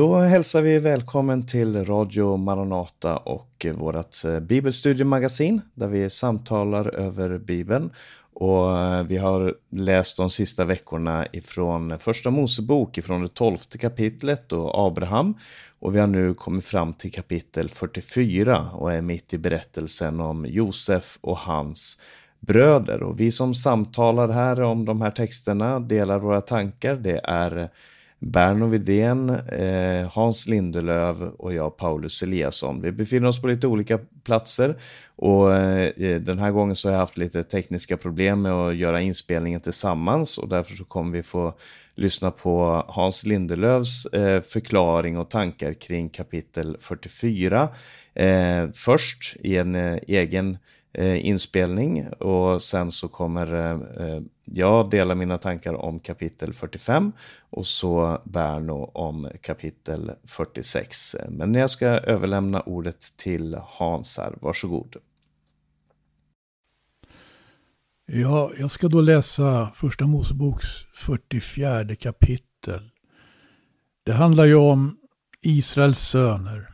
Då hälsar vi välkommen till Radio Maranata och vårt eh, bibelstudiemagasin där vi samtalar över Bibeln. Och eh, vi har läst de sista veckorna ifrån Första Mosebok, ifrån det tolfte kapitlet och Abraham. Och vi har nu kommit fram till kapitel 44 och är mitt i berättelsen om Josef och hans bröder. Och vi som samtalar här om de här texterna delar våra tankar. Det är Berno Widén, eh, Hans Lindelöv och jag Paulus Eliasson. Vi befinner oss på lite olika platser och eh, den här gången så har jag haft lite tekniska problem med att göra inspelningen tillsammans och därför så kommer vi få lyssna på Hans Lindelövs eh, förklaring och tankar kring kapitel 44. Eh, först i en eh, egen Eh, inspelning och sen så kommer eh, eh jag dela mina tankar om kapitel 45 och så Berno om kapitel 46. Men jag ska överlämna ordet till Hans här, varsågod. Ja, jag ska då läsa Första Moseboks 44 kapitel. Det handlar ju om Israels söner.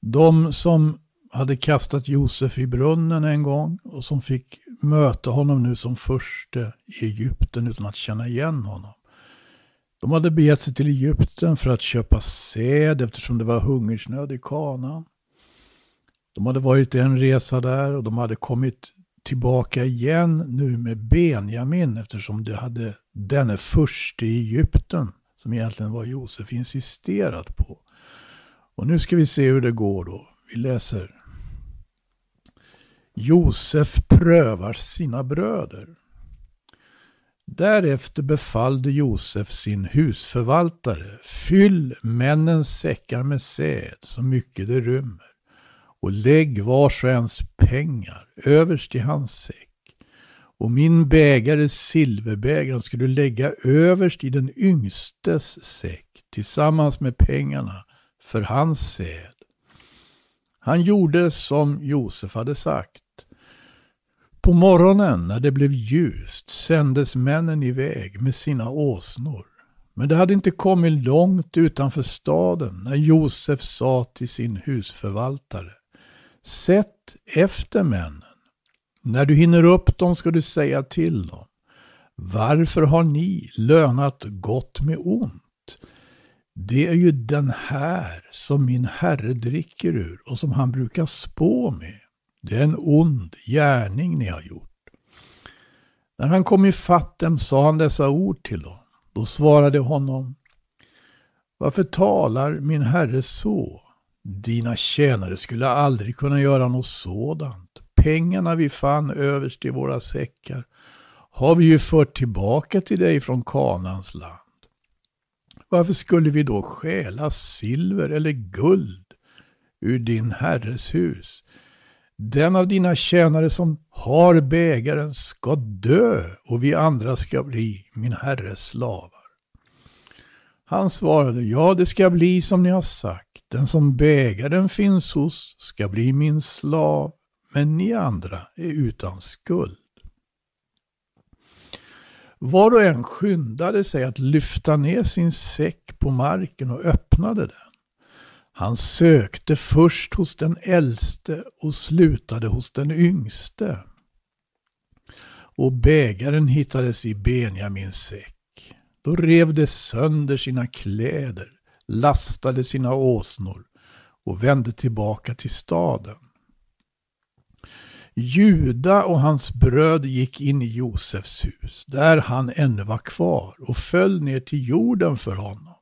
De som hade kastat Josef i brunnen en gång och som fick möta honom nu som förste i Egypten utan att känna igen honom. De hade begett sig till Egypten för att köpa säd eftersom det var hungersnöd i Kana. De hade varit en resa där och de hade kommit tillbaka igen nu med Benjamin eftersom det hade denne förste i Egypten som egentligen var Josef insisterat på. Och nu ska vi se hur det går då. Vi läser. Josef prövar sina bröder. Därefter befallde Josef sin husförvaltare, fyll männens säckar med säd så mycket det rymmer och lägg vars och ens pengar överst i hans säck. Och min bägare silverbägaren ska du lägga överst i den yngstes säck tillsammans med pengarna för hans säd. Han gjorde som Josef hade sagt. På morgonen när det blev ljust sändes männen iväg med sina åsnor. Men det hade inte kommit långt utanför staden när Josef sa till sin husförvaltare Sätt efter männen. När du hinner upp dem ska du säga till dem. Varför har ni lönat gott med ont? Det är ju den här som min herre dricker ur och som han brukar spå med. Det är en ond gärning ni har gjort. När han kom i dem sa han dessa ord till dem. Då svarade honom Varför talar min herre så? Dina tjänare skulle aldrig kunna göra något sådant. Pengarna vi fann överst i våra säckar har vi ju fört tillbaka till dig från Kanans land. Varför skulle vi då stjäla silver eller guld ur din herres hus? Den av dina tjänare som har bägaren ska dö och vi andra ska bli min herres slavar. Han svarade, ja det ska bli som ni har sagt. Den som bägaren finns hos ska bli min slav, men ni andra är utan skuld. Var och en skyndade sig att lyfta ner sin säck på marken och öppnade den. Han sökte först hos den äldste och slutade hos den yngste. Och bägaren hittades i Benjamins säck. Då rev de sönder sina kläder, lastade sina åsnor och vände tillbaka till staden. Juda och hans bröd gick in i Josefs hus, där han ännu var kvar, och föll ner till jorden för honom.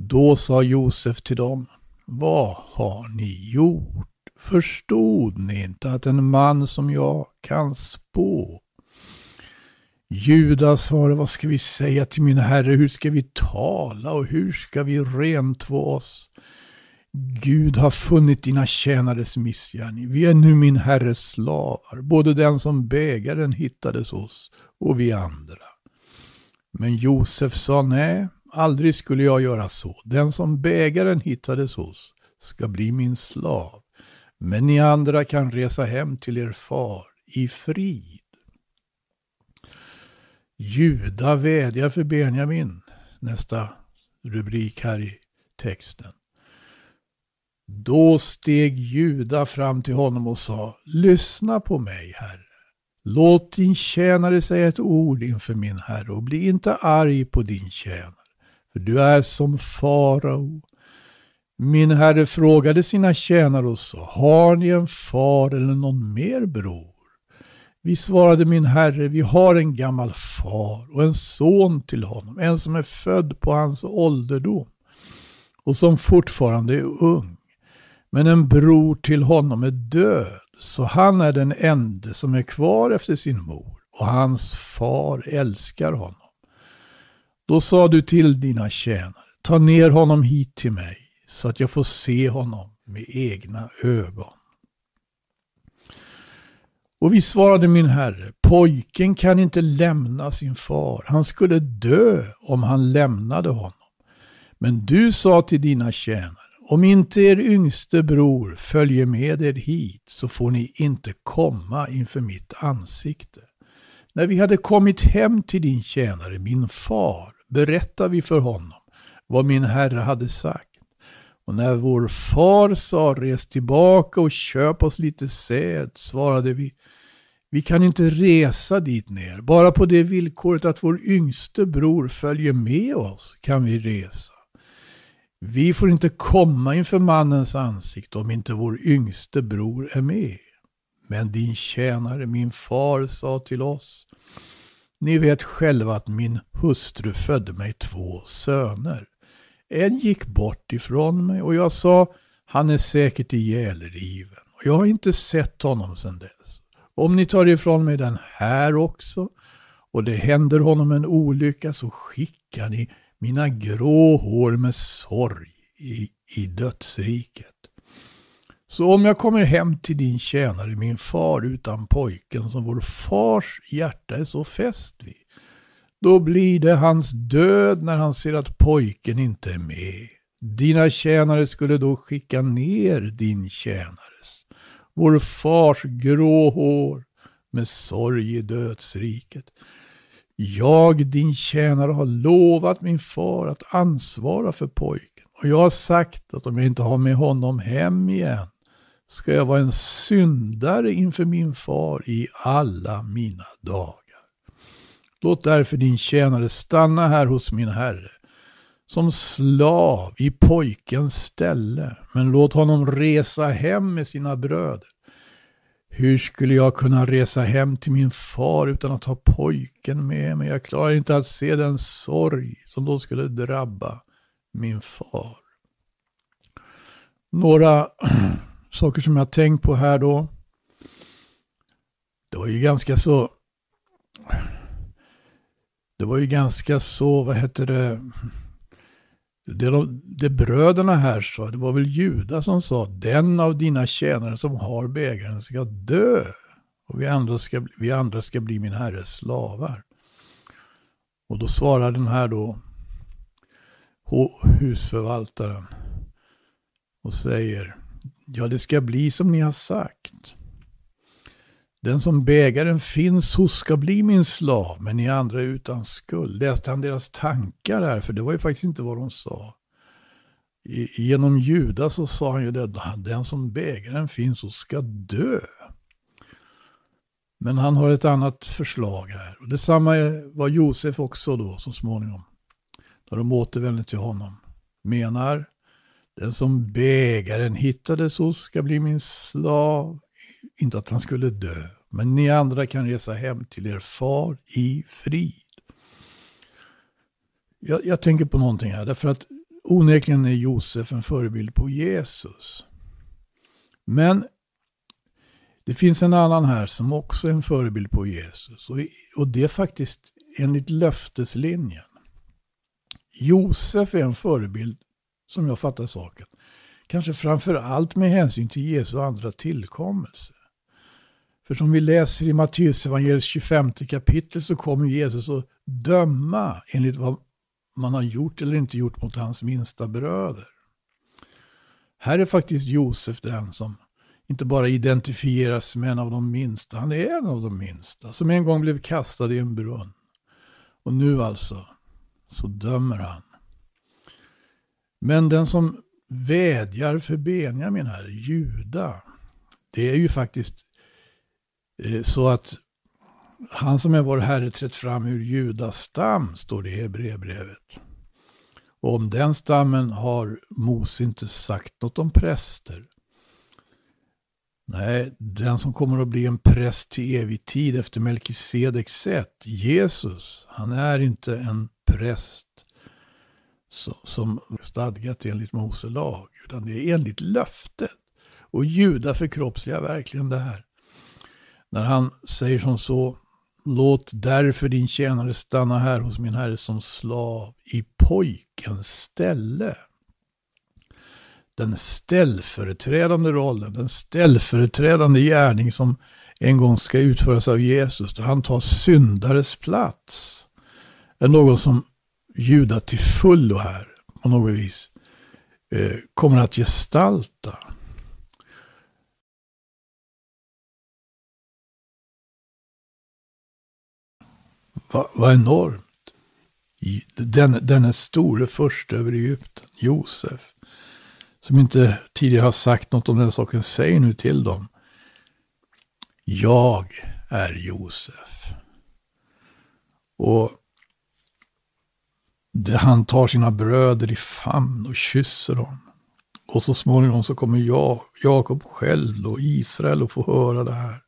Då sa Josef till dem, vad har ni gjort? Förstod ni inte att en man som jag kan spå? Judas svarade, vad ska vi säga till min herre? Hur ska vi tala och hur ska vi rentvå oss? Gud har funnit dina tjänares missgärning. Vi är nu min herres slavar, både den som bägaren hittades hos och vi andra. Men Josef sa nej, aldrig skulle jag göra så. Den som bägaren hittades hos ska bli min slav. Men ni andra kan resa hem till er far i frid. Juda vädjar för Benjamin. Nästa rubrik här i texten. Då steg Juda fram till honom och sa, lyssna på mig, Herre. Låt din tjänare säga ett ord inför min Herre och bli inte arg på din tjänare, för du är som farao. Min Herre frågade sina tjänare och sa, har ni en far eller någon mer bror? Vi svarade min Herre, vi har en gammal far och en son till honom, en som är född på hans ålderdom och som fortfarande är ung. Men en bror till honom är död, så han är den ende som är kvar efter sin mor och hans far älskar honom. Då sa du till dina tjänare, ta ner honom hit till mig så att jag får se honom med egna ögon. Och vi svarade min herre, pojken kan inte lämna sin far. Han skulle dö om han lämnade honom. Men du sa till dina tjänare, om inte er yngste bror följer med er hit så får ni inte komma inför mitt ansikte. När vi hade kommit hem till din tjänare, min far, berättade vi för honom vad min herre hade sagt. Och när vår far sa res tillbaka och köp oss lite säd, svarade vi vi kan inte resa dit ner. Bara på det villkoret att vår yngste bror följer med oss kan vi resa. Vi får inte komma inför mannens ansikte om inte vår yngste bror är med. Men din tjänare, min far, sa till oss. Ni vet själva att min hustru födde mig två söner. En gick bort ifrån mig och jag sa, han är säkert ihjälriven. Och jag har inte sett honom sedan dess. Om ni tar ifrån mig den här också och det händer honom en olycka så skickar ni mina grå hår med sorg i, i dödsriket. Så om jag kommer hem till din tjänare, min far utan pojken som vår fars hjärta är så fäst vid, då blir det hans död när han ser att pojken inte är med. Dina tjänare skulle då skicka ner din tjänares, vår fars grå hår med sorg i dödsriket. Jag, din tjänare, har lovat min far att ansvara för pojken. Och jag har sagt att om jag inte har med honom hem igen ska jag vara en syndare inför min far i alla mina dagar. Låt därför din tjänare stanna här hos min herre som slav i pojkens ställe, men låt honom resa hem med sina bröder. Hur skulle jag kunna resa hem till min far utan att ha pojken med mig? Jag klarar inte att se den sorg som då skulle drabba min far. Några saker som jag tänkt på här då. Det var ju ganska så det var ju ganska så, vad heter det, det, de, det bröderna här sa, det var väl Juda som sa, den av dina tjänare som har bägaren ska dö. Och vi andra ska, vi andra ska bli min herres slavar. Och då svarar den här då, husförvaltaren, och säger, ja det ska bli som ni har sagt. Den som bägaren finns hos ska bli min slav, men ni andra är utan skuld. Läste han deras tankar här? För det var ju faktiskt inte vad de sa. I, genom Judas så sa han ju det, den som bägaren finns hos ska dö. Men han har ett annat förslag här. Och detsamma var Josef också då så småningom. När de återvänder till honom. Menar, den som bägaren hittades hos ska bli min slav inte att han skulle dö, men ni andra kan resa hem till er far i frid. Jag, jag tänker på någonting här, därför att onekligen är Josef en förebild på Jesus. Men det finns en annan här som också är en förebild på Jesus. Och, och det är faktiskt enligt löfteslinjen. Josef är en förebild, som jag fattar saken, Kanske framför allt med hänsyn till Jesu andra tillkommelse. För som vi läser i Matteus evangeliets 25 kapitel så kommer Jesus att döma enligt vad man har gjort eller inte gjort mot hans minsta bröder. Här är faktiskt Josef den som inte bara identifieras med en av de minsta, han är en av de minsta, som en gång blev kastad i en brunn. Och nu alltså, så dömer han. Men den som vädjar för Benjamin här, Juda, det är ju faktiskt eh, så att han som är vår Herre trätt fram ur Judas stam, står det i Hebreerbrevet. Och om den stammen har Mose inte sagt något om präster. Nej, den som kommer att bli en präst till evig tid efter Melkisedeks sätt, Jesus, han är inte en präst som stadgat enligt Mose lag, utan det är enligt löftet. Och Juda förkroppsligar verkligen det här. När han säger som så, låt därför din tjänare stanna här hos min herre som slav i pojkens ställe. Den ställföreträdande rollen, den ställföreträdande gärning som en gång ska utföras av Jesus, där han tar syndares plats, är någon som Juda till fullo här, på något vis, eh, kommer att gestalta. Vad va enormt. Den, denne store först över Egypten, Josef, som inte tidigare har sagt något om den saken, säger nu till dem. Jag är Josef. Och han tar sina bröder i famn och kysser dem. Och så småningom så kommer jag, Jakob själv och Israel att få höra det här.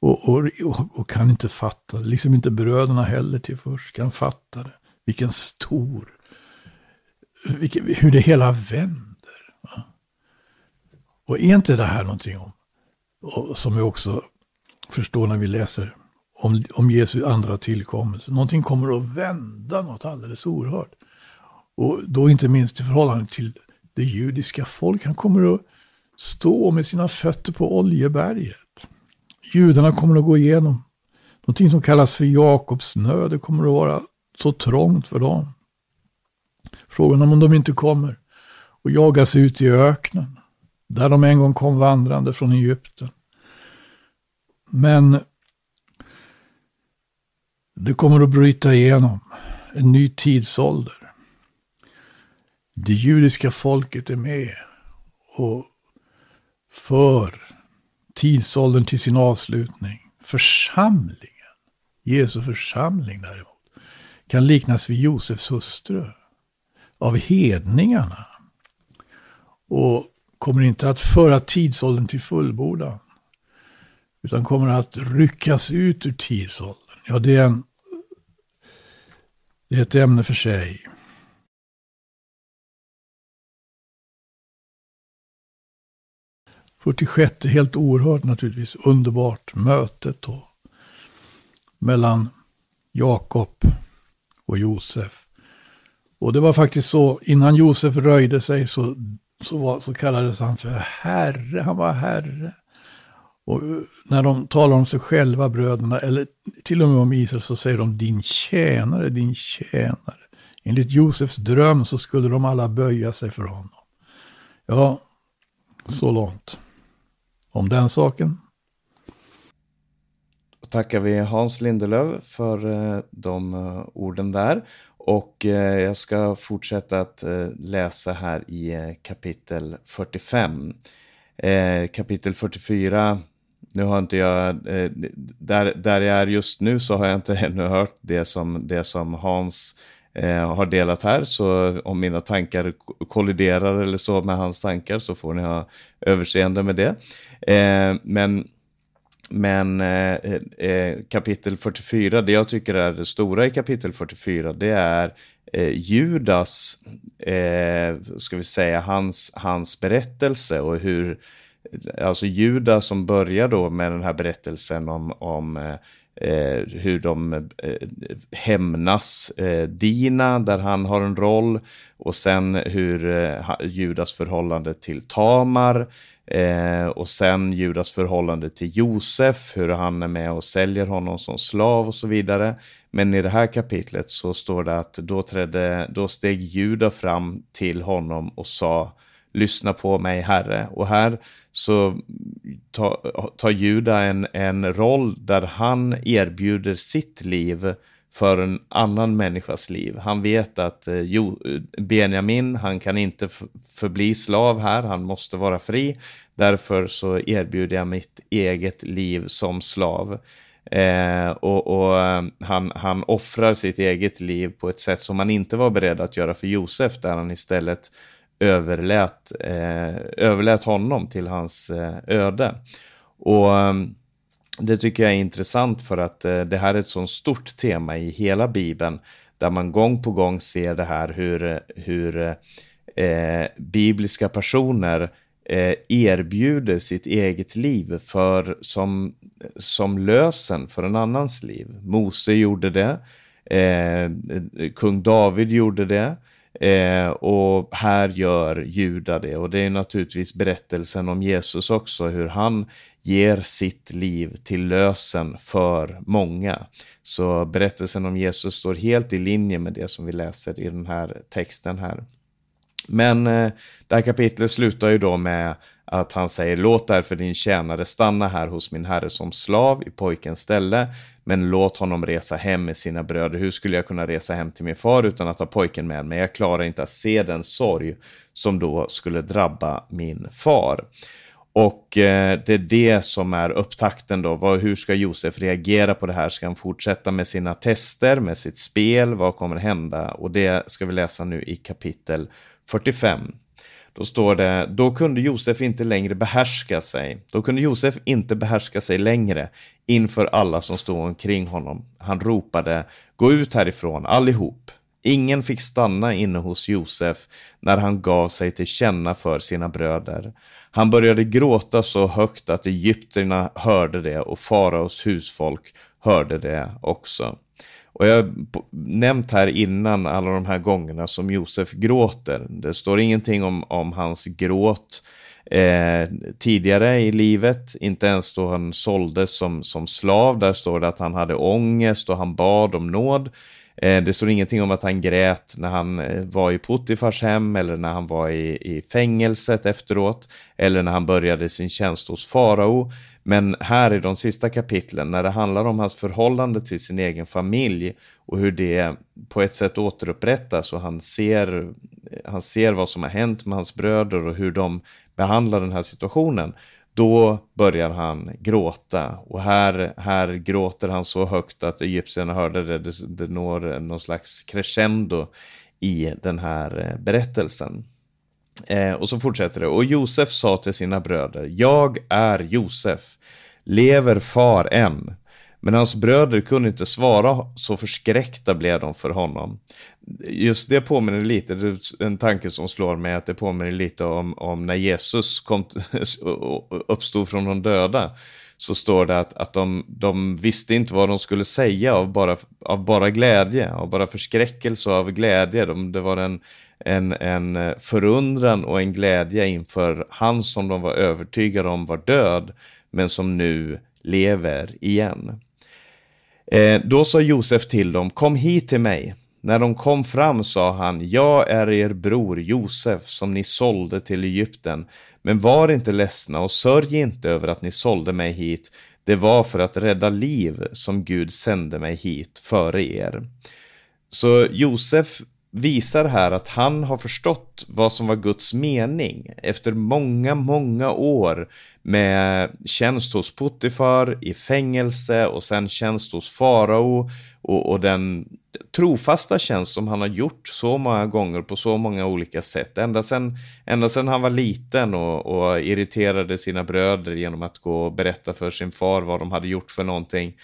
Och, och, och, kan inte fatta det. Liksom inte bröderna heller till först kan fatta det. Vilken stor, vilken, hur det hela vänder. Va? Och är inte det här någonting om, och, som vi också förstår när vi läser om, om Jesu andra tillkommelse. Någonting kommer att vända något alldeles oerhört. Och då inte minst i förhållande till det judiska folk. Han kommer att stå med sina fötter på Oljeberget. Judarna kommer att gå igenom någonting som kallas för Jakobsnö. Det kommer att vara så trångt för dem. Frågan om de inte kommer och jagas ut i öknen. Där de en gång kom vandrande från Egypten. Men det kommer att bryta igenom en ny tidsålder. Det judiska folket är med och för tidsåldern till sin avslutning. Församlingen, Jesu församling däremot, kan liknas vid Josefs hustru av hedningarna. Och kommer inte att föra tidsåldern till fullbordan. Utan kommer att ryckas ut ur tidsåldern. Ja, det är, en, det är ett ämne för sig. Fyrtiosjätte, helt oerhört naturligtvis, underbart mötet då. Mellan Jakob och Josef. Och det var faktiskt så, innan Josef röjde sig så, så, var, så kallades han för herre, han var herre. Och eh, när de talar om sig själva, bröderna, eller till och med om Israel, så säger de din tjänare, din tjänare. Enligt Josefs dröm så skulle de alla böja sig för honom. Ja, så långt om den saken. Då tackar vi Hans Lindelöf för eh, de eh, orden där. Och jag ska fortsätta att läsa här i kapitel 45. Kapitel 44 nu har inte jag, eh, där, där jag är just nu så har jag inte ännu hört det som, det som Hans eh, har delat här. Så om mina tankar kolliderar eller så med hans tankar så får ni ha överseende med det. Eh, men men eh, eh kapitel 44, det jag tycker är det stora i kapitel 44, det är eh, Judas, ska vi säga, hans, hans berättelse och hur alltså Juda som börjar då med den här berättelsen om, om eh, hur de eh, hämnas eh, Dina, där han har en roll, och sen hur eh, Judas förhållande till Tamar, eh, och sen Judas förhållande till Josef, hur han är med och säljer honom som slav och så vidare. Men i det här kapitlet så står det att då, trädde, då steg Juda fram till honom och sa lyssna på mig Herre. Och här så tar tar Juda en, en roll där han erbjuder sitt liv för en annan människas liv. Han vet att eh, jo, eh, Benjamin, han kan inte förbli slav här, han måste vara fri. Därför så erbjuder jag mitt eget liv som slav. Eh, och, och eh, han, han offrar sitt eget liv på ett sätt som han inte var beredd att göra för Josef, där han istället överlät, eh, överlät honom till hans eh, öde. Och ehm, det tycker jag är intressant för att eh, det här är ett så stort tema i hela Bibeln, där man gång på gång ser det här hur, hur eh, bibliska personer Eh, erbjuder sitt eget liv för, som, som lösen för en annans liv. Mose gjorde det, eh, kung David gjorde det eh, och här gör Juda det. Och det är naturligtvis berättelsen om Jesus också, hur han ger sitt liv till lösen för många. Så berättelsen om Jesus står helt i linje med det som vi läser i den här texten här. Men eh, det här kapitlet slutar ju då med att han säger låt därför din tjänare stanna här hos min herre som slav i pojkens ställe, men låt honom resa hem med sina bröder. Hur skulle jag kunna resa hem till min far utan att ha pojken med mig? Jag klarar inte att se den sorg som då skulle drabba min far. Och eh, det är det som är upptakten då. Vad, hur ska Josef reagera på det här? Ska han fortsätta med sina tester, med sitt spel? Vad kommer hända? Och det ska vi läsa nu i kapitel 45. Då står det, då kunde Josef inte längre behärska sig. Då kunde Josef inte behärska sig längre inför alla som stod omkring honom. Han ropade, gå ut härifrån allihop. Ingen fick stanna inne hos Josef när han gav sig till känna för sina bröder. Han började gråta så högt att egyptierna hörde det och faraos husfolk hörde det också. Och jag har nämnt här innan alla de här gångerna som Josef gråter. Det står ingenting om, om hans gråt eh, tidigare i livet, inte ens då han såldes som, som slav. Där står det att han hade ångest och han bad om nåd. Eh, det står ingenting om att han grät när han eh, var i Puttifars hem eller när han var i, i fängelset efteråt eller när han började sin tjänst hos farao. Men här i de sista kapitlen, när det handlar om hans förhållande till sin egen familj och hur det på ett sätt återupprättas och han ser, han ser vad som har hänt med hans bröder och hur de behandlar den här situationen, då börjar han gråta och här, här gråter han så högt att egyptierna hörde det, det, det når någon slags crescendo i den här eh, berättelsen. Eh, och så fortsätter det. Och Josef sa till sina bröder, jag är Josef, lever far än? Men hans bröder kunde inte svara, så förskräckta blev de för honom. Just det påminner lite, det är en tanke som slår mig, att det påminner lite om, om när Jesus kom, uppstod från de döda. Så står det att, att de, de visste inte vad de skulle säga av bara, av bara glädje, av bara förskräckelse och av glädje. De, det var en, en, en eh, förundran och en glädje inför han som de var övertygade om var död, men som nu lever igen. Eh, då sa Josef till dem, kom hit till mig. När de kom fram sa han, jag är er bror Josef som ni sålde till Egypten. Men var inte ledsna och sörj inte över att ni sålde mig hit. Det var för att rädda liv som Gud sände mig hit före er. Så Josef visar här att han har förstått vad som var Guds mening efter många, många år med tjänst hos Puttifar i fängelse och sen tjänst hos farao och, och, den trofasta tjänst som han har gjort så många gånger på så många olika sätt. Ända sedan, ända sedan han var liten och, och irriterade sina bröder genom att gå och berätta för sin far vad de hade gjort för någonting.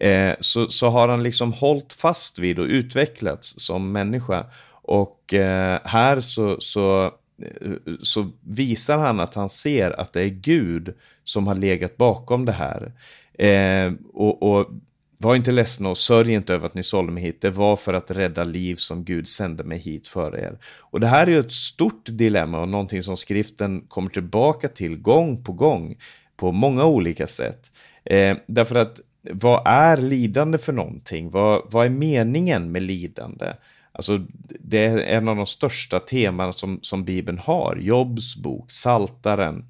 Eh, så, så har han liksom hållit fast vid och utvecklats som människa. Och eh, här så, så, eh, så visar han att han ser att det är Gud som har legat bakom det här. Eh, och, och var inte ledsna och sörj inte över att ni sålde mig hit. Det var för att rädda liv som Gud sände mig hit för er. Och det här är ju ett stort dilemma och någonting som skriften kommer tillbaka till gång på gång på många olika sätt. Eh, därför att vad är lidande för någonting? Vad, vad är meningen med lidande? Alltså, det är en av de största teman som, som Bibeln har. Jobs bok, Saltaren,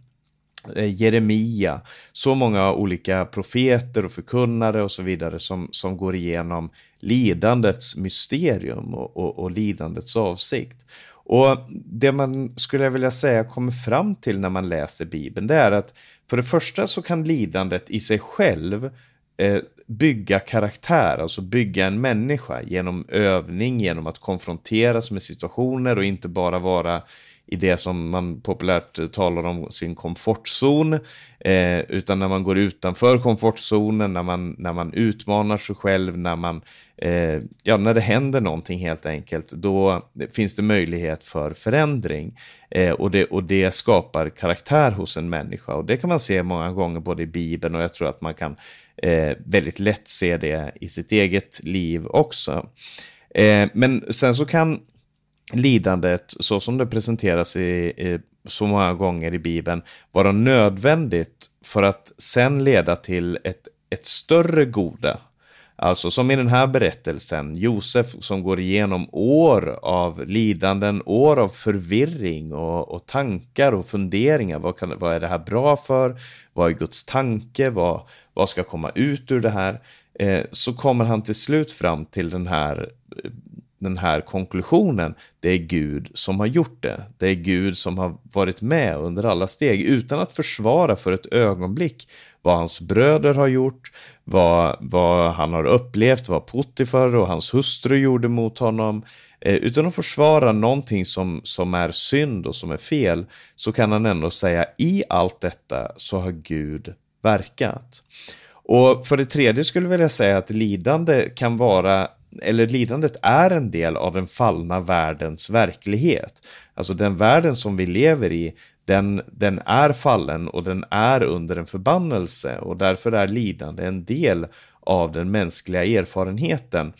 eh, Jeremia, så många olika profeter och förkunnare och så vidare som, som går igenom lidandets mysterium och, och, och lidandets avsikt. Och det man skulle vilja säga kommer fram till när man läser Bibeln, det är att för det första så kan lidandet i sig själv eh, bygga karaktär, alltså bygga en människa genom övning, genom att konfronteras med situationer och inte bara vara i det som man populärt talar om sin komfortzon, eh, utan när man går utanför komfortzonen, när man, när man utmanar sig själv, när man eh, ja, när det händer någonting helt enkelt, då finns det möjlighet för förändring. Eh, och, det, och det skapar karaktär hos en människa. Och det kan man se många gånger både i Bibeln och jag tror att man kan eh, väldigt lätt se det i sitt eget liv också. Eh, men sen så kan lidandet, så som det presenteras i, i, så många gånger i Bibeln, vara nödvändigt för att sen leda till ett, ett större goda. Alltså som i den här berättelsen, Josef som går igenom år av lidanden, år av förvirring och, och tankar och funderingar. Vad, kan, vad är det här bra för? Vad är Guds tanke? Vad, vad ska komma ut ur det här? Eh, så kommer han till slut fram till den här eh, den här konklusionen. Det är Gud som har gjort det. Det är Gud som har varit med under alla steg utan att försvara för ett ögonblick vad hans bröder har gjort, vad, vad han har upplevt, vad Potifar och hans hustru gjorde mot honom. Eh, utan att försvara någonting som, som är synd och som är fel, så kan han ändå säga i allt detta så har Gud verkat. Och för det tredje skulle jag vilja säga att lidande kan vara eller lidandet är en del av den fallna världens verklighet. Alltså den världen som vi lever i, den, den är fallen och den är under en förbannelse och därför är lidande en del av den mänskliga erfarenheten.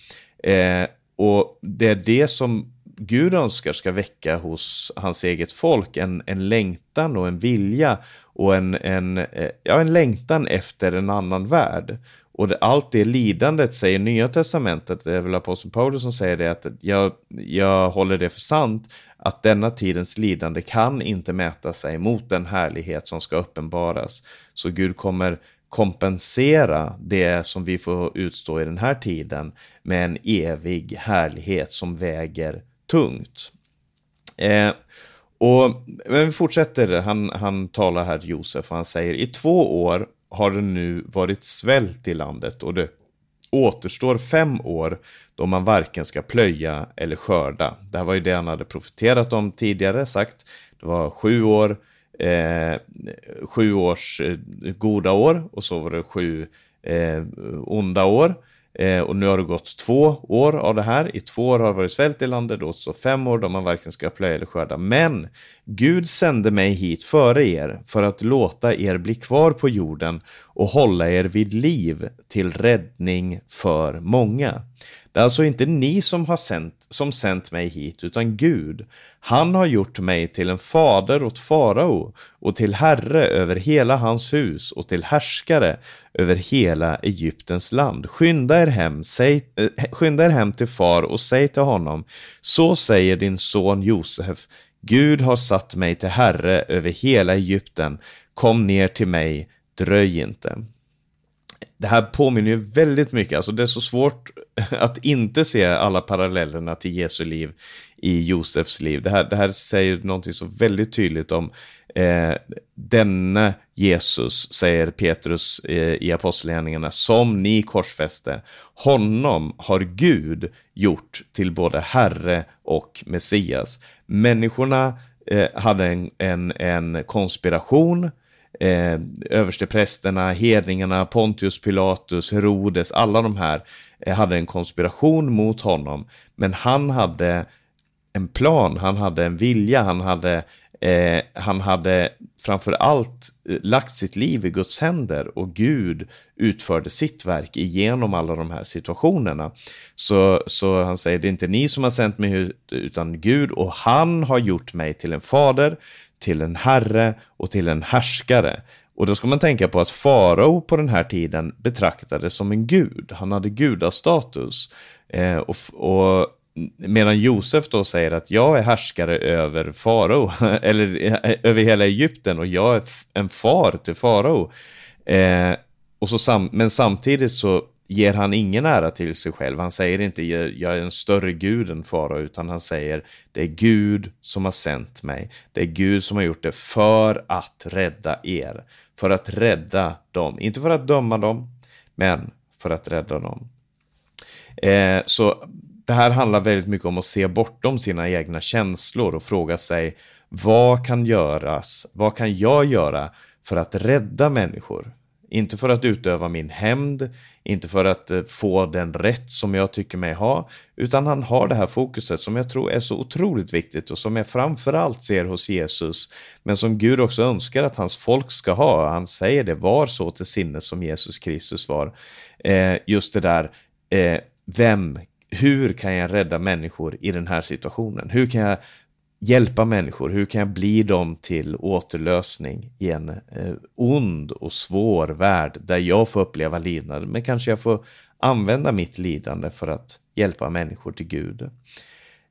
Eh, och det är det som Gud önskar ska väcka hos hans eget folk, en, en längtan och en vilja och en, en, eh, ja, en längtan efter en annan värld. Och det, allt det lidandet säger Nya Testamentet, det är väl aposteln Paulus som säger det, att jag, jag håller det för sant, att denna tidens lidande kan inte mäta sig mot den härlighet som ska uppenbaras. Så Gud kommer kompensera det som vi får utstå i den här tiden med en evig härlighet som väger tungt. Eh, och, men vi fortsätter, han, han talar här Josef och han säger i två år har det nu varit svält i landet och det återstår fem år då man varken ska plöja eller skörda. Det här var ju det han hade profiterat om tidigare sagt. Det var sju år, eh, sju års eh, goda år och så var det sju eh, onda år. Eh, och nu har det gått två år av det här. I två år har det varit svält i landet, då så fem år då man varken ska plöja eller skörda. Men Gud sände mig hit före er för att låta er bli kvar på jorden och hålla er vid liv till räddning för många. Det är alltså inte ni som har sänt, som sänt mig hit, utan Gud. Han har gjort mig till en fader åt farao och till herre över hela hans hus och till härskare över hela Egyptens land. Skynda er hem, säg, äh, skynda er hem till far och säg till honom, så säger din son Josef, Gud har satt mig till herre över hela Egypten, kom ner till mig, dröj inte det här påminner ju väldigt mycket, alltså det är så svårt att inte se alla parallellerna till Jesu liv i Josefs liv. Det här, det här säger någonting så väldigt tydligt om eh, denne Jesus, säger Petrus eh, i Apostlagärningarna, som ni korsfäste. Honom har Gud gjort till både Herre och Messias. Människorna eh, hade en, en, en konspiration eh, översteprästerna, hedningarna, Pontius Pilatus, Herodes, alla de här eh, hade en konspiration mot honom. Men han hade en plan, han hade en vilja, han hade, eh, han hade framför allt eh, lagt sitt liv i Guds händer och Gud utförde sitt verk igenom alla de här situationerna. Så, så han säger, det är inte ni som har sänt mig ut, utan Gud och han har gjort mig till en fader till en herre och till en härskare. Och då ska man tänka på att farao på den här tiden betraktades som en gud. Han hade gudastatus. Eh, och, och medan Josef då säger att jag är härskare över farao, eller eh, över hela Egypten och jag är en far till farao. Eh, och så sam men samtidigt så ger han ingen ära till sig själv. Han säger inte jag är en större gud än farao, utan han säger det är Gud som har sänt mig. Det är Gud som har gjort det för att rädda er. För att rädda dem. Inte för att döma dem, men för att rädda dem. Eh, så det här handlar väldigt mycket om att se bortom sina egna känslor och fråga sig vad kan göras? Vad kan jag göra för att rädda människor? Inte för att utöva min hämnd, inte för att eh, få den rätt som jag tycker mig ha, utan han har det här fokuset som jag tror är så otroligt viktigt och som jag framförallt ser hos Jesus, men som Gud också önskar att hans folk ska ha. Han säger det, var så till sinnes som Jesus Kristus var. Eh, just det där, eh, vem, hur kan jag rädda människor i den här situationen? Hur kan jag hjälpa människor? Hur kan jag bli dem till återlösning i en eh, ond och svår värld där jag får uppleva lidande, men kanske jag får använda mitt lidande för att hjälpa människor till Gud.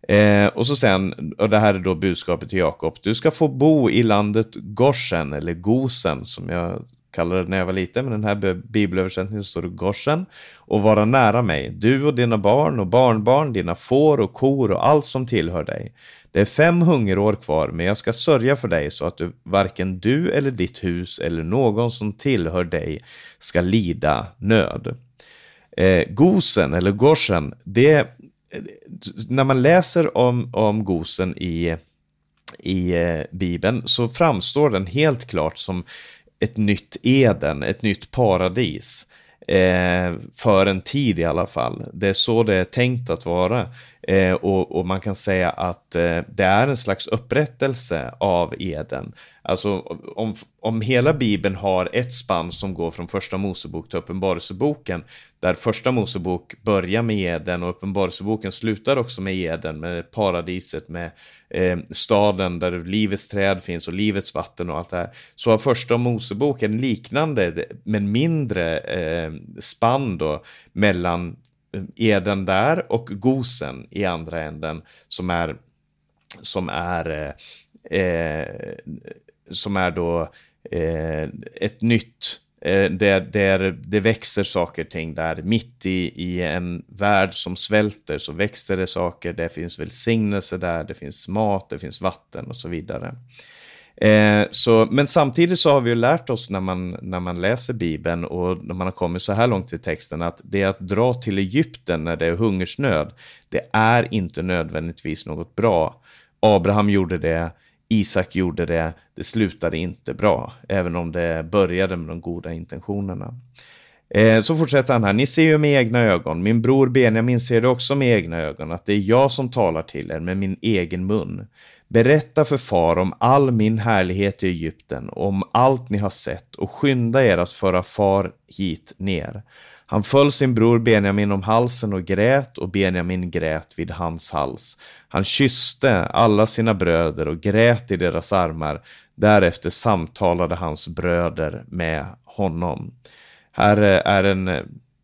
Eh, och så sen, och det här är då budskapet till Jakob, du ska få bo i landet Goshen, eller Gosen som jag kallade det när jag var liten, men den här bibelöversättningen står det Goshen, och vara nära mig, du och dina barn och barnbarn, dina får och kor och allt som tillhör dig. Det är fem hungerår kvar, men jag ska sörja för dig så att du, varken du eller ditt hus eller någon som tillhör dig ska lida nöd. Eh, gosen eller Goshen, det, när man läser om, om Gosen i, i eh, Bibeln så framstår den helt klart som ett nytt Eden, ett nytt paradis. Eh, för en tid i alla fall. Det är så det är tänkt att vara. Eh, och, och, man kan säga att eh, det är en slags upprättelse av Eden. Alltså om, om hela Bibeln har ett spann som går från första Mosebok till Uppenbarelseboken, där första Mosebok börjar med Eden och Uppenbarelseboken slutar också med Eden, med paradiset, med eh, staden där livets träd finns och livets vatten och allt det här, så har första Mosebok en liknande, men mindre eh, spann då mellan Eden där och Gosen i andra änden som är som är eh, eh, som är då eh, ett nytt eh, där, där det växer saker och ting där mitt i, i en värld som svälter så växer det saker, det finns välsignelse där, det finns mat, det finns vatten och så vidare. Eh, så, men samtidigt så har vi ju lärt oss när man, när man läser Bibeln och när man har kommit så här långt i texten att det att dra till Egypten när det är hungersnöd, det är inte nödvändigtvis något bra. Abraham gjorde det, Isak gjorde det, det slutade inte bra, även om det började med de goda intentionerna. Eh, så fortsätter han här, ni ser ju med egna ögon, min bror Benjamin ser det också med egna ögon, att det är jag som talar till er med min egen mun. Berätta för far om all min härlighet i Egypten och om allt ni har sett och skynda er att föra far hit ner. Han föll sin bror Benjamin om halsen och grät och Benjamin grät vid hans hals. Han kysste alla sina bröder och grät i deras armar. Därefter samtalade hans bröder med honom. Här är en,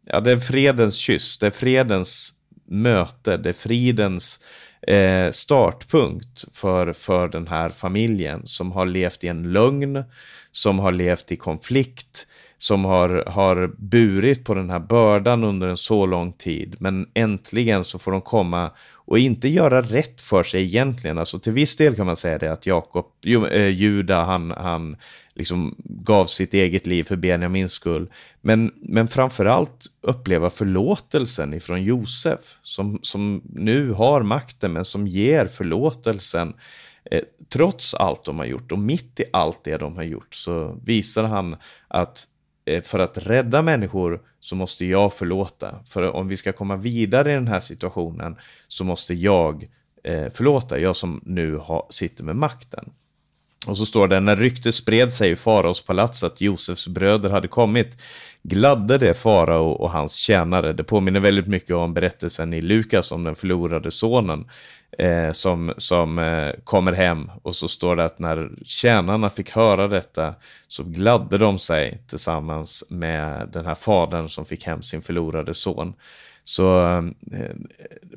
ja det är fredens kyss, det är fredens möte, det är fridens eh, startpunkt för, för den här familjen som har levt i en lögn, som har levt i konflikt, som har, har burit på den här bördan under en så lång tid. Men äntligen så får de komma och inte göra rätt för sig egentligen. Alltså till viss del kan man säga det att Jakob, eh, Juda, han, han liksom gav sitt eget liv för Benjamins skull. Men, men framförallt uppleva förlåtelsen ifrån Josef, som, som nu har makten, men som ger förlåtelsen eh, trots allt de har gjort. Och mitt i allt det de har gjort så visar han att Eh, för att rädda människor så måste jag förlåta. För om vi ska komma vidare i den här situationen så måste jag eh, förlåta, jag som nu har, sitter med makten. Och så står det, när ryktet spred sig i faraos palats att Josefs bröder hade kommit, gladde det farao och hans tjänare. Det påminner väldigt mycket om berättelsen i Lukas om den förlorade sonen eh, som, som eh, kommer hem. Och så står det att när tjänarna fick höra detta så gladde de sig tillsammans med den här fadern som fick hem sin förlorade son. Så ehm, eh,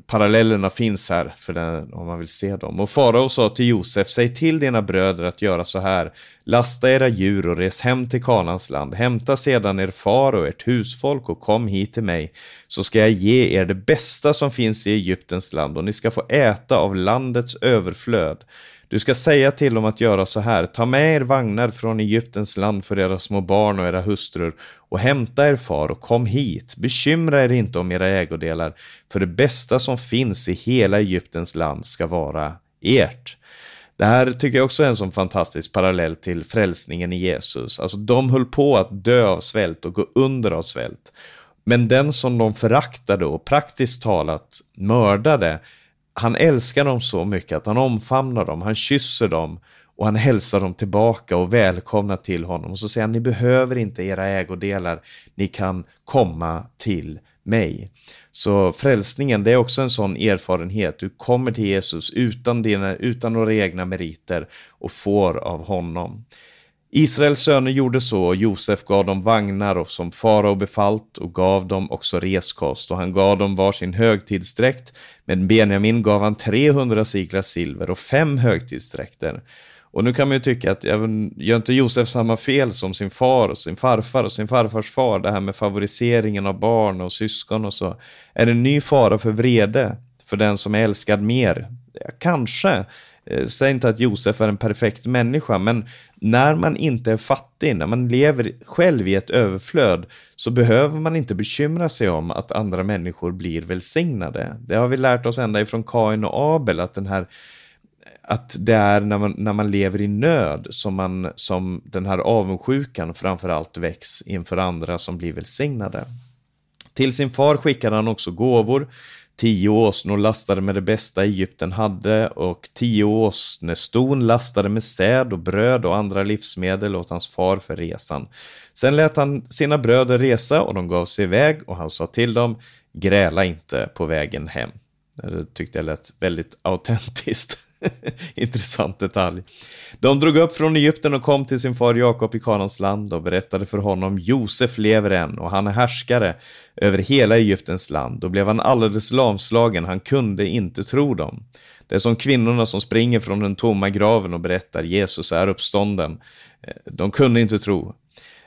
parallellerna finns här för den, om man vill se dem. Och farao sa till Josef, säg till dina bröder att göra så här. Lasta era djur och res hem till Kanans land. Hämta sedan er far och ert husfolk och kom hit till mig. Så ska jag ge er det bästa som finns i Egyptens land och ni ska få äta av landets överflöd. Du ska säga till dem att göra så här, ta med er vagnar från Egyptens land för era små barn och era hustrur och hämta er far och kom hit. Bekymra er inte om era ägodelar, för det bästa som finns i hela Egyptens land ska vara ert. Det här tycker jag också är en sån fantastisk parallell till frälsningen i Jesus. Alltså de höll på att dö av svält och gå under av svält. Men den som de föraktade och praktiskt talat mördade, han älskar dem så mycket att han omfamnar dem, han kysser dem och han hälsar dem tillbaka och välkomnar till honom. Och så säger han, ni behöver inte era ägodelar, ni kan komma till mig. Så frälsningen, det är också en sån erfarenhet. Du kommer till Jesus utan, dina, utan några egna meriter och får av honom. Israels söner gjorde så och Josef gav dem vagnar och som farao befallt och gav dem också reskost och han gav dem var sin högtidsdräkt men Benjamin gav han 300 siklar silver och fem högtidsdräkter. Och nu kan man ju tycka att gör inte Josef samma fel som sin far och sin farfar och sin farfars far, det här med favoriseringen av barn och syskon och så. Är det en ny fara för vrede för den som är älskad mer? Ja, kanske. Eh, säg inte att Josef är en perfekt människa, men när man inte är fattig, när man lever själv i ett överflöd, så behöver man inte bekymra sig om att andra människor blir välsignade. Det har vi lärt oss ända ifrån Kain och Abel, att den här att det är när man, när man lever i nöd som, man, som den här avundsjukan framförallt väcks inför andra som blir välsignade. Till sin far skickade han också gåvor Tio åsnor lastade med det bästa Egypten hade och tio åsneston lastade med säd och bröd och andra livsmedel åt hans far för resan. Sen lät han sina bröder resa och de gav sig iväg och han sa till dem, gräla inte på vägen hem. Det tyckte jag lät väldigt autentiskt. Intressant detalj. De drog upp från Egypten och kom till sin far Jakob i Kanans land och berättade för honom Josef lever än och han är härskare över hela Egyptens land. Då blev han alldeles lamslagen, han kunde inte tro dem. Det är som kvinnorna som springer från den tomma graven och berättar Jesus är uppstånden. Eh, de kunde inte tro.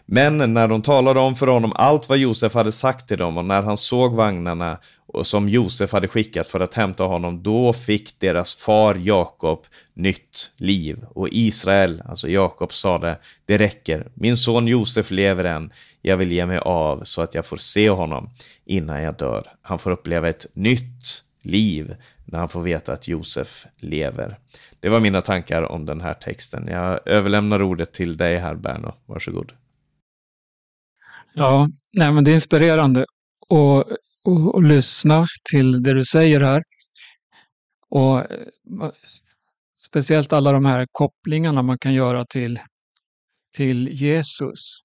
Men när de talade om för honom allt vad Josef hade sagt till dem och när han såg vagnarna som Josef hade skickat för att hämta honom, då fick deras far Jakob nytt liv. Och Israel, alltså Jakob, sa det, det räcker, min son Josef lever än, jag vill ge mig av så att jag får se honom innan jag dör. Han får uppleva ett nytt liv när han får veta att Josef lever. Det var mina tankar om den här texten. Jag överlämnar ordet till dig här Berno, varsågod. Ja, nej, men det är inspirerande och, och, och lyssna till det du säger här. Och eh, speciellt alla de här kopplingarna man kan göra till, till Jesus.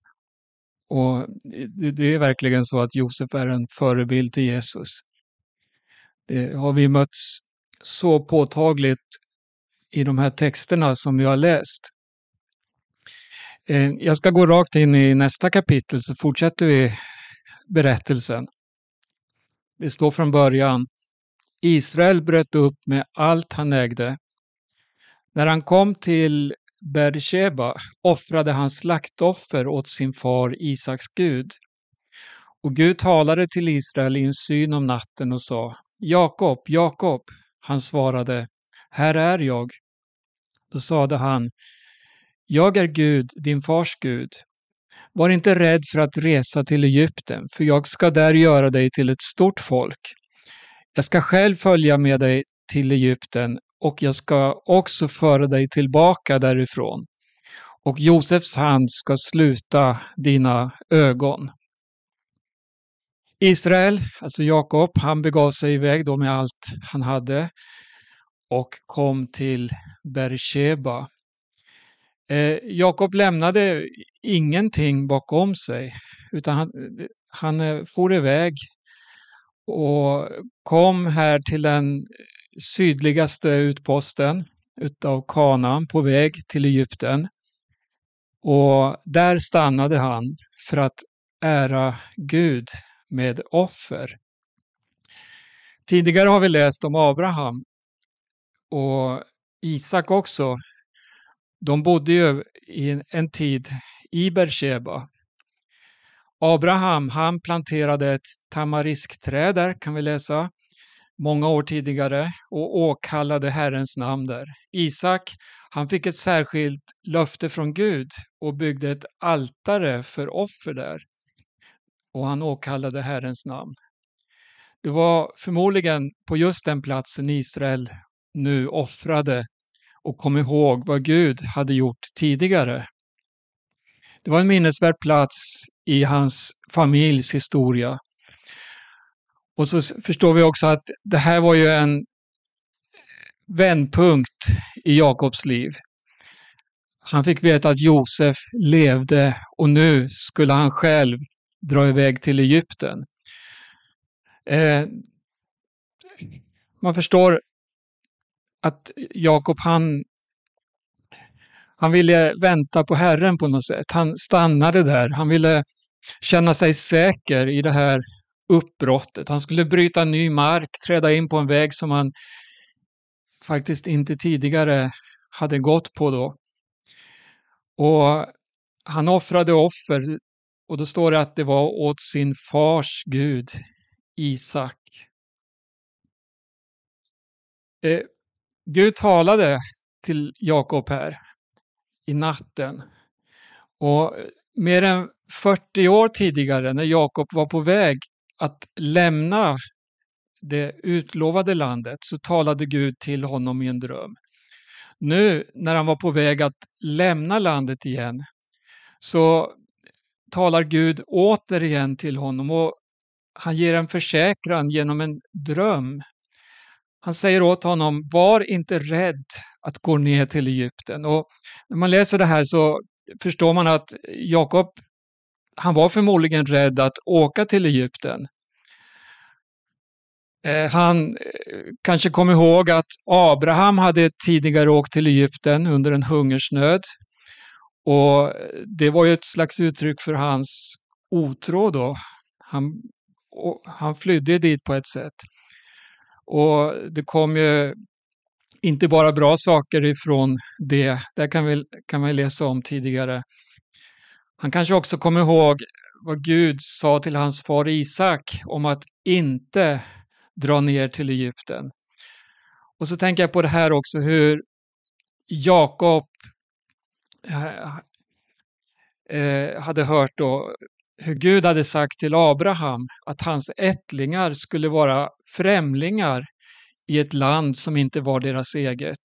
Och eh, det, det är verkligen så att Josef är en förebild till Jesus. Det har vi mötts så påtagligt i de här texterna som vi har läst. Eh, jag ska gå rakt in i nästa kapitel så fortsätter vi berättelsen. Det står från början. Israel bröt upp med allt han ägde. När han kom till Beersheba offrade han slaktoffer åt sin far Isaks Gud. Och Gud talade till Israel i en syn om natten och sa Jakob, Jakob. Han svarade Här är jag. Då sade han Jag är Gud, din fars Gud. Var inte rädd för att resa till Egypten, för jag ska där göra dig till ett stort folk. Jag ska själv följa med dig till Egypten och jag ska också föra dig tillbaka därifrån. Och Josefs hand ska sluta dina ögon. Israel, alltså Jakob, han begav sig iväg då med allt han hade och kom till Bersheba Eh, Jakob lämnade ingenting bakom sig, utan han, han eh, for iväg och kom här till den sydligaste utposten utav Kanaan på väg till Egypten. Och där stannade han för att ära Gud med offer. Tidigare har vi läst om Abraham och Isak också. De bodde ju i en tid i Bersheba. Abraham, han planterade ett tamariskträd där, kan vi läsa, många år tidigare och åkallade Herrens namn där. Isak, han fick ett särskilt löfte från Gud och byggde ett altare för offer där. Och han åkallade Herrens namn. Det var förmodligen på just den platsen Israel nu offrade och kom ihåg vad Gud hade gjort tidigare. Det var en minnesvärd plats i hans familjs historia. Och så förstår vi också att det här var ju en eh, vändpunkt i Jakobs liv. Han fick veta att Josef levde och nu skulle han själv dra iväg till Egypten. Eh, man förstår att Jakob han, han ville vänta på Herren på något sätt. Han stannade där. Han ville känna sig säker i det här uppbrottet. Han skulle bryta ny mark, träda in på en väg som han faktiskt inte tidigare hade gått på då. Och han offrade offer och då står det att det var åt sin fars Gud, Isak. Eh, Gud talade till Jakob här i natten. Och mer än 40 år tidigare när Jakob var på väg att lämna det utlovade landet så talade Gud till honom i en dröm. Nu när han var på väg att lämna landet igen så talar Gud återigen till honom och han ger en försäkran genom en dröm. Han säger åt honom, var inte rädd att gå ner till Egypten. Och när man läser det här så förstår man att Jakob, han var förmodligen rädd att åka till Egypten. Eh, han eh, kanske kom ihåg att Abraham hade tidigare åkt till Egypten under en hungersnöd. Och det var ju ett slags uttryck för hans otro då. Han, han flydde dit på ett sätt. Och det kom ju inte bara bra saker ifrån det, det kan, vi, kan man läsa om tidigare. Han kanske också kom ihåg vad Gud sa till hans far Isak om att inte dra ner till Egypten. Och så tänker jag på det här också hur Jakob eh, hade hört då hur Gud hade sagt till Abraham att hans ättlingar skulle vara främlingar i ett land som inte var deras eget.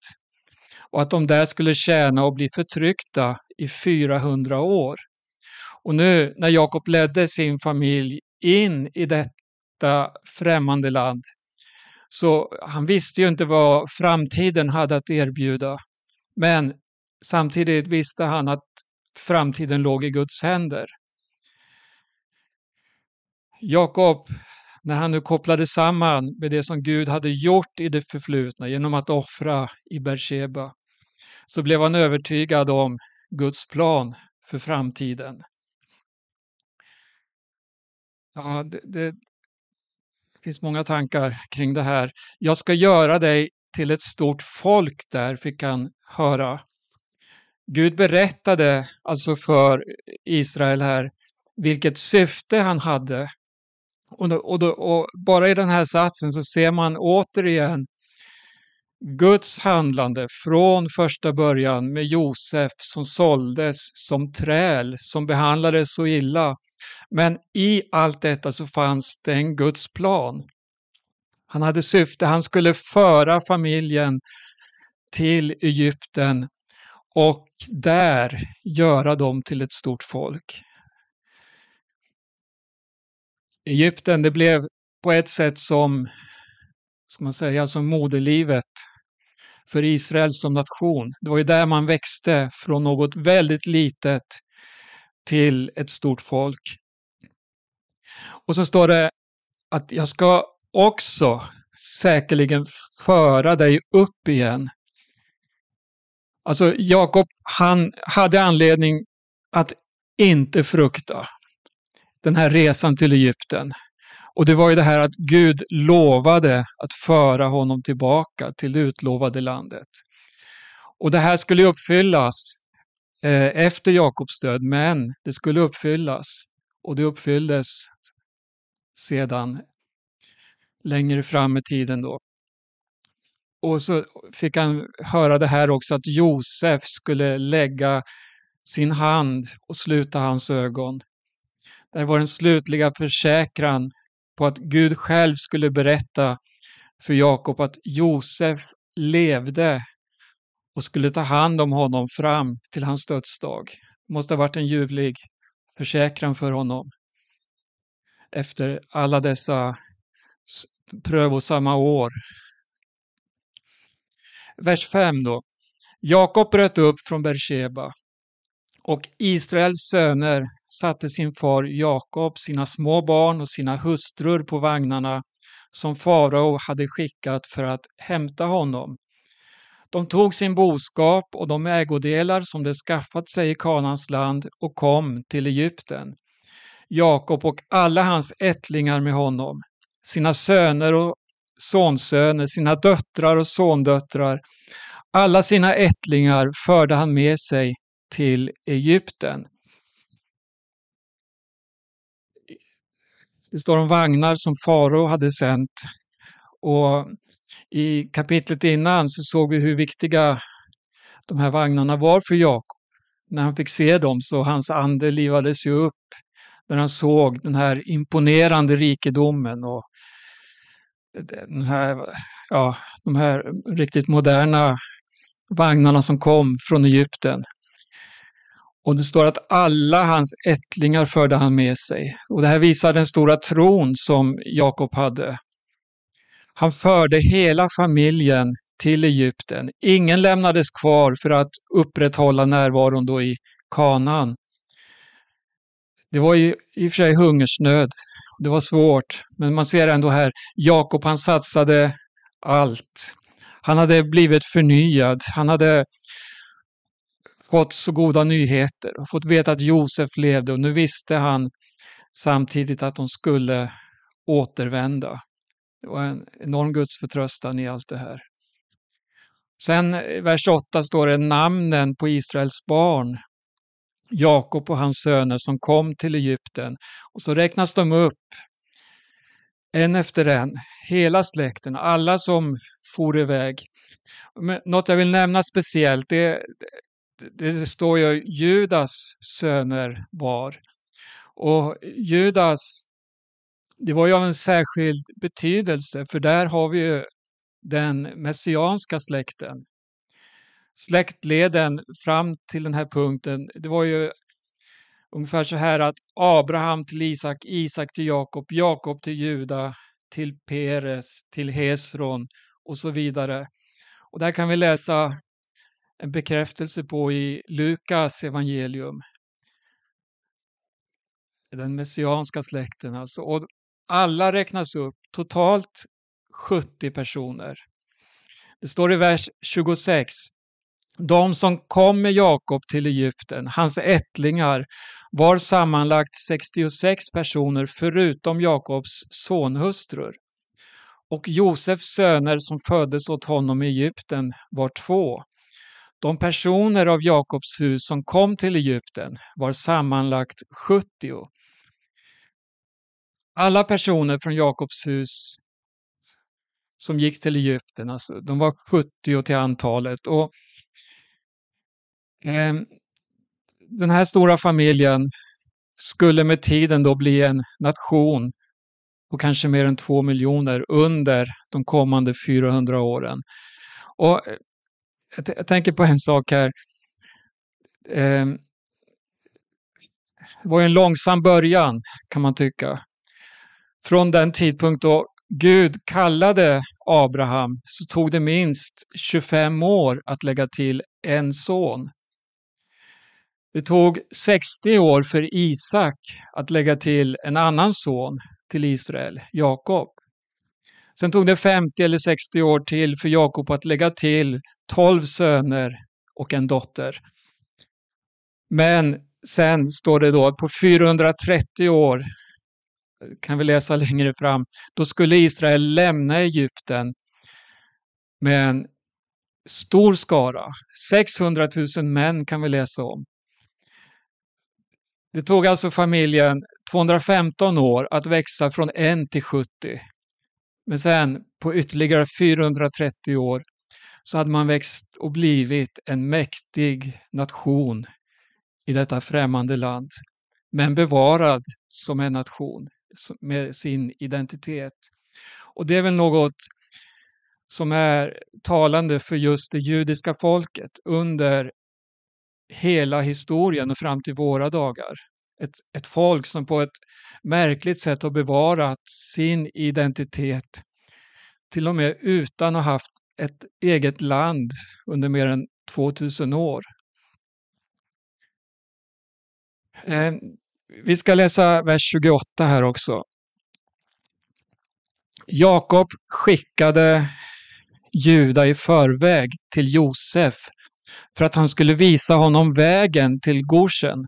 Och att de där skulle tjäna och bli förtryckta i 400 år. Och nu när Jakob ledde sin familj in i detta främmande land, så han visste ju inte vad framtiden hade att erbjuda. Men samtidigt visste han att framtiden låg i Guds händer. Jakob, när han nu kopplade samman med det som Gud hade gjort i det förflutna genom att offra i Bersheba, så blev han övertygad om Guds plan för framtiden. Ja, det, det finns många tankar kring det här. Jag ska göra dig till ett stort folk där, fick han höra. Gud berättade alltså för Israel här vilket syfte han hade och, då, och, då, och, bara i den här satsen så ser man återigen Guds handlande från första början med Josef som såldes som träl, som behandlades så illa. Men i allt detta så fanns det en Guds plan. Han hade syfte, han skulle föra familjen till Egypten och där göra dem till ett stort folk. Egypten, det blev på ett sätt som, ska man säga, som moderlivet för Israel som nation. Det var ju där man växte från något väldigt litet till ett stort folk. Och så står det att jag ska också säkerligen föra dig upp igen. Alltså Jakob, han hade anledning att inte frukta den här resan till Egypten. Och det var ju det här att Gud lovade att föra honom tillbaka till det utlovade landet. Och det här skulle uppfyllas eh, efter Jakobs död, men det skulle uppfyllas. Och det uppfylldes sedan längre fram i tiden då. Och så fick han höra det här också att Josef skulle lägga sin hand och sluta hans ögon. Det var den slutliga försäkran på att Gud själv skulle berätta för Jakob att Josef levde och skulle ta hand om honom fram till hans dödsdag. Det måste ha varit en ljuvlig försäkran för honom. Efter alla dessa prövosamma år. Vers 5 då. Jakob bröt upp från Bersheba och Israels söner satte sin far Jakob, sina små barn och sina hustrur på vagnarna som farao hade skickat för att hämta honom. De tog sin boskap och de ägodelar som de skaffat sig i Kanans land och kom till Egypten. Jakob och alla hans ättlingar med honom, sina söner och sonsöner, sina döttrar och sondöttrar, alla sina ättlingar förde han med sig till Egypten. Det står om vagnar som farao hade sänt. Och I kapitlet innan så såg vi hur viktiga de här vagnarna var för Jakob. När han fick se dem så hans ande livades ju upp när han såg den här imponerande rikedomen och den här, ja, de här riktigt moderna vagnarna som kom från Egypten. Och det står att alla hans ättlingar förde han med sig. Och det här visar den stora tron som Jakob hade. Han förde hela familjen till Egypten. Ingen lämnades kvar för att upprätthålla närvaron då i Kanaan. Det var ju i och för sig hungersnöd. Det var svårt, men man ser ändå här, Jakob han satsade allt. Han hade blivit förnyad. Han hade fått så goda nyheter och fått veta att Josef levde och nu visste han samtidigt att de skulle återvända. Det var en enorm Guds förtröstan i allt det här. Sen i vers 8 står det namnen på Israels barn. Jakob och hans söner som kom till Egypten. Och så räknas de upp en efter en, hela släkten, alla som for iväg. Men något jag vill nämna speciellt, det, det står ju Judas söner var. Och Judas, det var ju av en särskild betydelse för där har vi ju den messianska släkten. Släktleden fram till den här punkten, det var ju ungefär så här att Abraham till Isak, Isak till Jakob, Jakob till Juda, till Peres, till Hesron och så vidare. Och där kan vi läsa en bekräftelse på i Lukas evangelium. Den messianska släkten alltså. Och alla räknas upp, totalt 70 personer. Det står i vers 26. De som kom med Jakob till Egypten, hans ättlingar, var sammanlagt 66 personer förutom Jakobs sonhustrur. Och Josefs söner som föddes åt honom i Egypten var två. De personer av Jakobs hus som kom till Egypten var sammanlagt 70. Alla personer från Jakobs hus som gick till Egypten, alltså, de var 70 till antalet. Och, eh, den här stora familjen skulle med tiden då bli en nation på kanske mer än två miljoner under de kommande 400 åren. Och jag, jag tänker på en sak här. Eh, det var en långsam början kan man tycka. Från den tidpunkt då Gud kallade Abraham så tog det minst 25 år att lägga till en son. Det tog 60 år för Isak att lägga till en annan son till Israel, Jakob. Sen tog det 50 eller 60 år till för Jakob att lägga till 12 söner och en dotter. Men sen står det då att på 430 år kan vi läsa längre fram, då skulle Israel lämna Egypten med en stor skara. 600 000 män kan vi läsa om. Det tog alltså familjen 215 år att växa från 1 till 70. Men sen på ytterligare 430 år så hade man växt och blivit en mäktig nation i detta främmande land. Men bevarad som en nation med sin identitet. Och det är väl något som är talande för just det judiska folket under hela historien och fram till våra dagar. Ett, ett folk som på ett märkligt sätt har bevarat sin identitet till och med utan att ha haft ett eget land under mer än 2000 år. Ehm, vi ska läsa vers 28 här också. Jakob skickade Juda i förväg till Josef för att han skulle visa honom vägen till Goshen.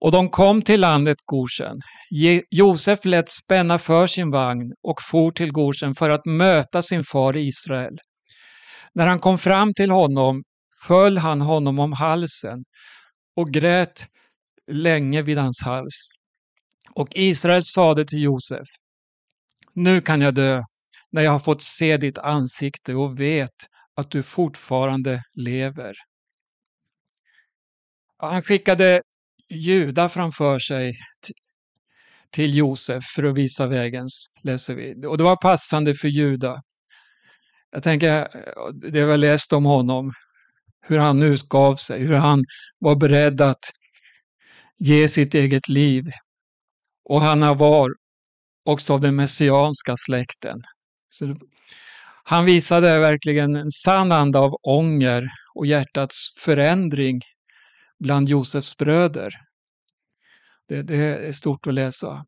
Och de kom till landet Goshen. Josef lät spänna för sin vagn och for till Goshen för att möta sin far Israel. När han kom fram till honom föll han honom om halsen och grät länge vid hans hals. Och Israel sade till Josef, nu kan jag dö när jag har fått se ditt ansikte och vet att du fortfarande lever. Han skickade Juda framför sig till Josef för att visa vägens, läser vi. Och det var passande för Juda. Jag tänker, eh, det vi har läst om honom, hur han utgav sig, hur han var beredd att ge sitt eget liv. Och han var också av den messianska släkten. Så han visade verkligen en sann anda av ånger och hjärtats förändring bland Josefs bröder. Det, det, är stort att läsa.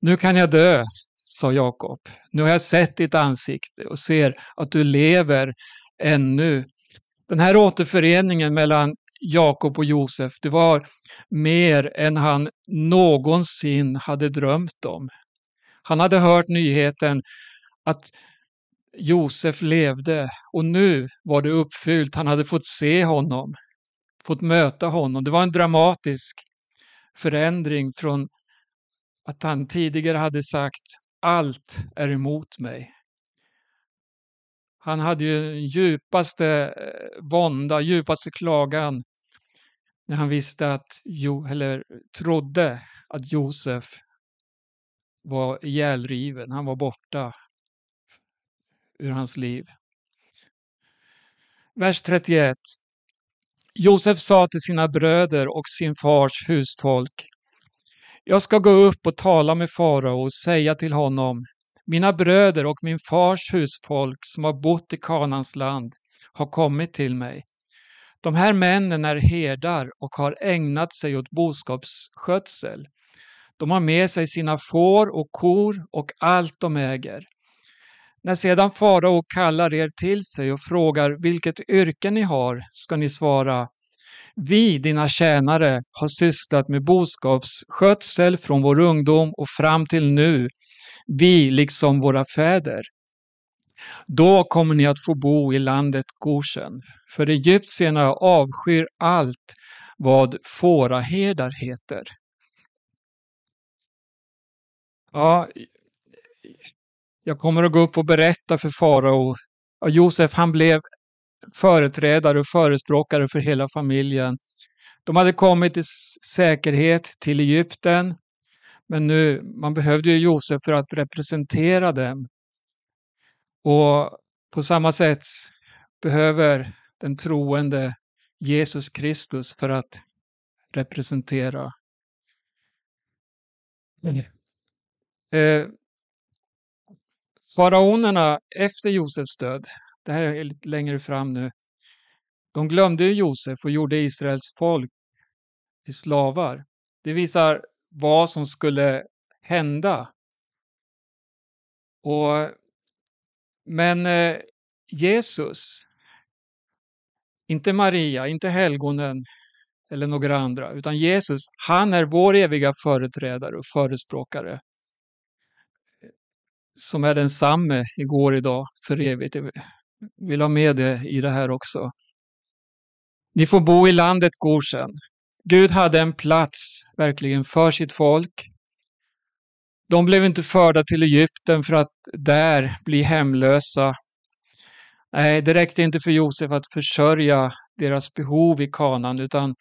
Nu kan jag dö, sa Jakob. Nu har jag sett ditt ansikte och ser att du lever ännu. Den här återföreningen mellan Jakob och Josef, det var mer än han någonsin hade drömt om. Han hade hört nyheten att Josef levde och nu var det uppfyllt. Han hade fått se honom, fått möta honom. Det var en dramatisk förändring från att han tidigare hade sagt allt är emot mig. Han hade ju djupaste eh, vånda, djupaste klagan när han visste att, eller trodde att Josef var ihjälriven, han var borta ur hans liv. Vers 31. Josef sa till sina bröder och sin fars husfolk. Jag ska gå upp och tala med farao och säga till honom mina bröder och min fars husfolk som har bott i Kanans land har kommit till mig. De här männen är herdar och har ägnat sig åt boskapsskötsel. De har med sig sina får och kor och allt de äger. När sedan farao kallar er till sig och frågar vilket yrke ni har ska ni svara vi, dina tjänare, har sysslat med boskapsskötsel från vår ungdom och fram till nu, vi liksom våra fäder. Då kommer ni att få bo i landet Goshen, för egyptierna avskyr allt vad fåraherdar heter. Ja, jag kommer att gå upp och berätta för farao. Ja, Josef han blev företrädare och förespråkare för hela familjen. De hade kommit i säkerhet till Egypten, men nu, man behövde ju Josef för att representera dem. Och på samma sätt behöver den troende Jesus Kristus för att representera. Eh, Faraonerna efter Josefs död, det här är lite längre fram nu, de glömde Josef och gjorde Israels folk till slavar. Det visar vad som skulle hända. Och, men eh, Jesus, inte Maria, inte helgonen eller några andra, utan Jesus, han är vår eviga företrädare och förespråkare. Eh, som är densamme igår, idag, för evigt. Vill ha med det i det här också. Ni får bo i landet Goshen. Gud hade en plats verkligen för sitt folk. De blev inte förda till Egypten för att där bli hemlösa. Nej, det räckte inte för Josef att försörja deras behov i kanan utan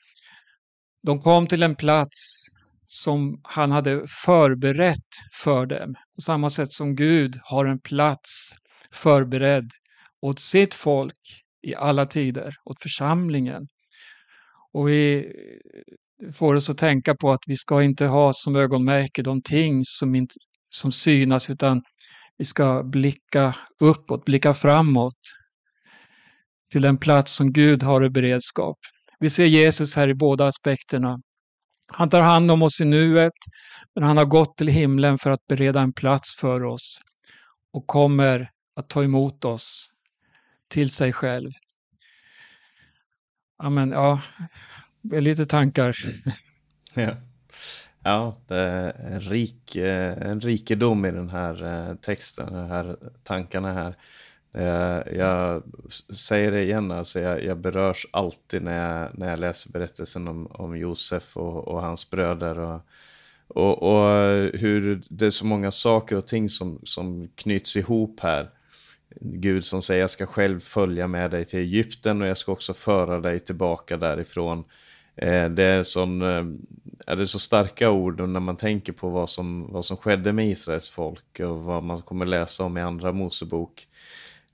de kom till en plats som han hade förberett för dem. På samma sätt som Gud har en plats förberedd åt sitt folk i alla tider, åt församlingen. Och vi eh, får oss att tänka på att vi ska inte ha som ögonmärke de ting som, inte, som synas utan vi ska blicka uppåt, blicka framåt till den plats som Gud har i beredskap. Vi ser Jesus här i båda aspekterna. Han tar hand om oss i nuet, men han har gått till himlen för att bereda en plats för oss och kommer att ta emot oss till sig själv. Amen, ja, lite tankar. Ja, ja det är en, rik, eh, en rikedom i den här eh, texten, de här tankarna här. Eh, jag säger det igen, alltså jag, jag berörs alltid när jag, när jag läser berättelsen om, om Josef och, och hans bröder. Och, och, och, hur det är så många saker och ting som, som knyts ihop här. Gud som säger jag ska själv följa med dig till Egypten och jag ska också föra dig tillbaka därifrån. Eh, det är, sån, eh, är det så starka ord när man tänker på vad som, vad som skedde med Israels folk och vad man kommer läsa om i andra Mosebok.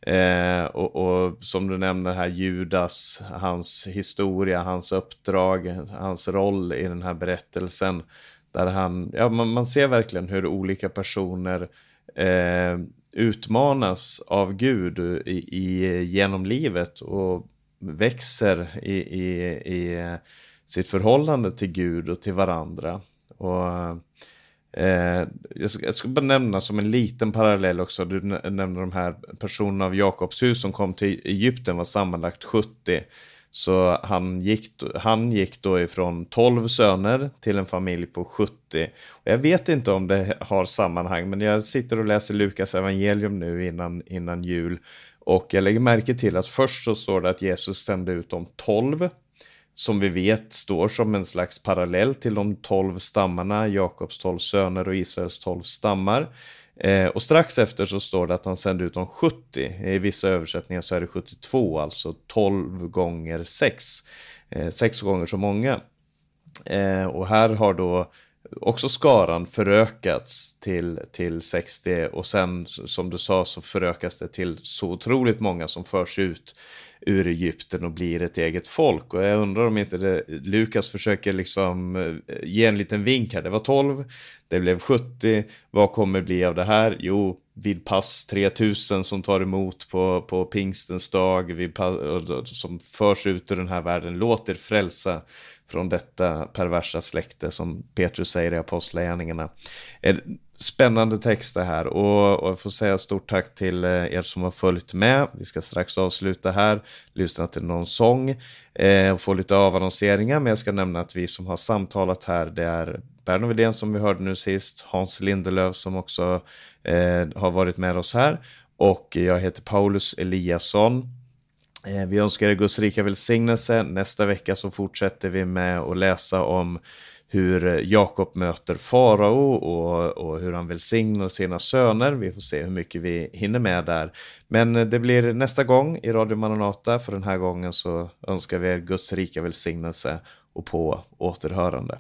Eh, och, och, som du nämner här, Judas, hans historia, hans uppdrag, hans roll i den här berättelsen. Där han, ja, man, man ser verkligen hur olika personer eh, utmanas av Gud i, i, genom livet och växer i, i, i sitt förhållande till Gud och till varandra. Och Eh, jag, ska, jag, ska, bara nämna som en liten parallell också, du nämnde de här personerna av Jakobs hus som kom till Egypten var sammanlagt 70. Så han gick, han gick då ifrån 12 söner till en familj på 70. Och jag vet inte om det har sammanhang, men jag sitter och läser Lukas evangelium nu innan, innan jul. Och jag lägger märke till att först så står det att Jesus sände ut de 12 som vi vet står som en slags parallell till de tolv stammarna, Jakobs tolv söner och Israels tolv stammar. Eh, och strax efter så står det att han sände ut de 70. I vissa översättningar så är det 72, alltså 12 gånger 6. Eh, 6 gånger så många. Eh, och här har då också skaran förökats till, till 60 och sen som du sa så förökas det till så otroligt många som förs ut ur Egypten och blir ett eget folk. Och jag undrar om inte det, Lukas försöker liksom eh, ge en liten vink här. Det var 12, det blev 70, vad kommer bli av det här? Jo, vid pass 3000 som tar emot på, på pingstens dag, vid pass, som förs ut ur den här världen, låter frälsa från detta perversa släkte som Petrus säger i Apostlagärningarna spännande texter här och, och jag får säga stort tack till eh, er som har följt med. Vi ska strax avsluta här, lyssna till någon sång eh, och få lite avannonseringar. Men jag ska nämna att vi som har samtalat här, det är Berno Widén som vi hörde nu sist, Hans Lindelöf som också eh, har varit med oss här och jag heter Paulus Eliasson. Eh, vi önskar er Guds rika välsignelse. Nästa vecka så fortsätter vi med att läsa om hur Jakob möter farao och, och hur han välsignar sina söner. Vi får se hur mycket vi hinner med där. Men det blir nästa gång i Radio Maranata. För den här gången så önskar vi er Guds rika välsignelse och på återhörande.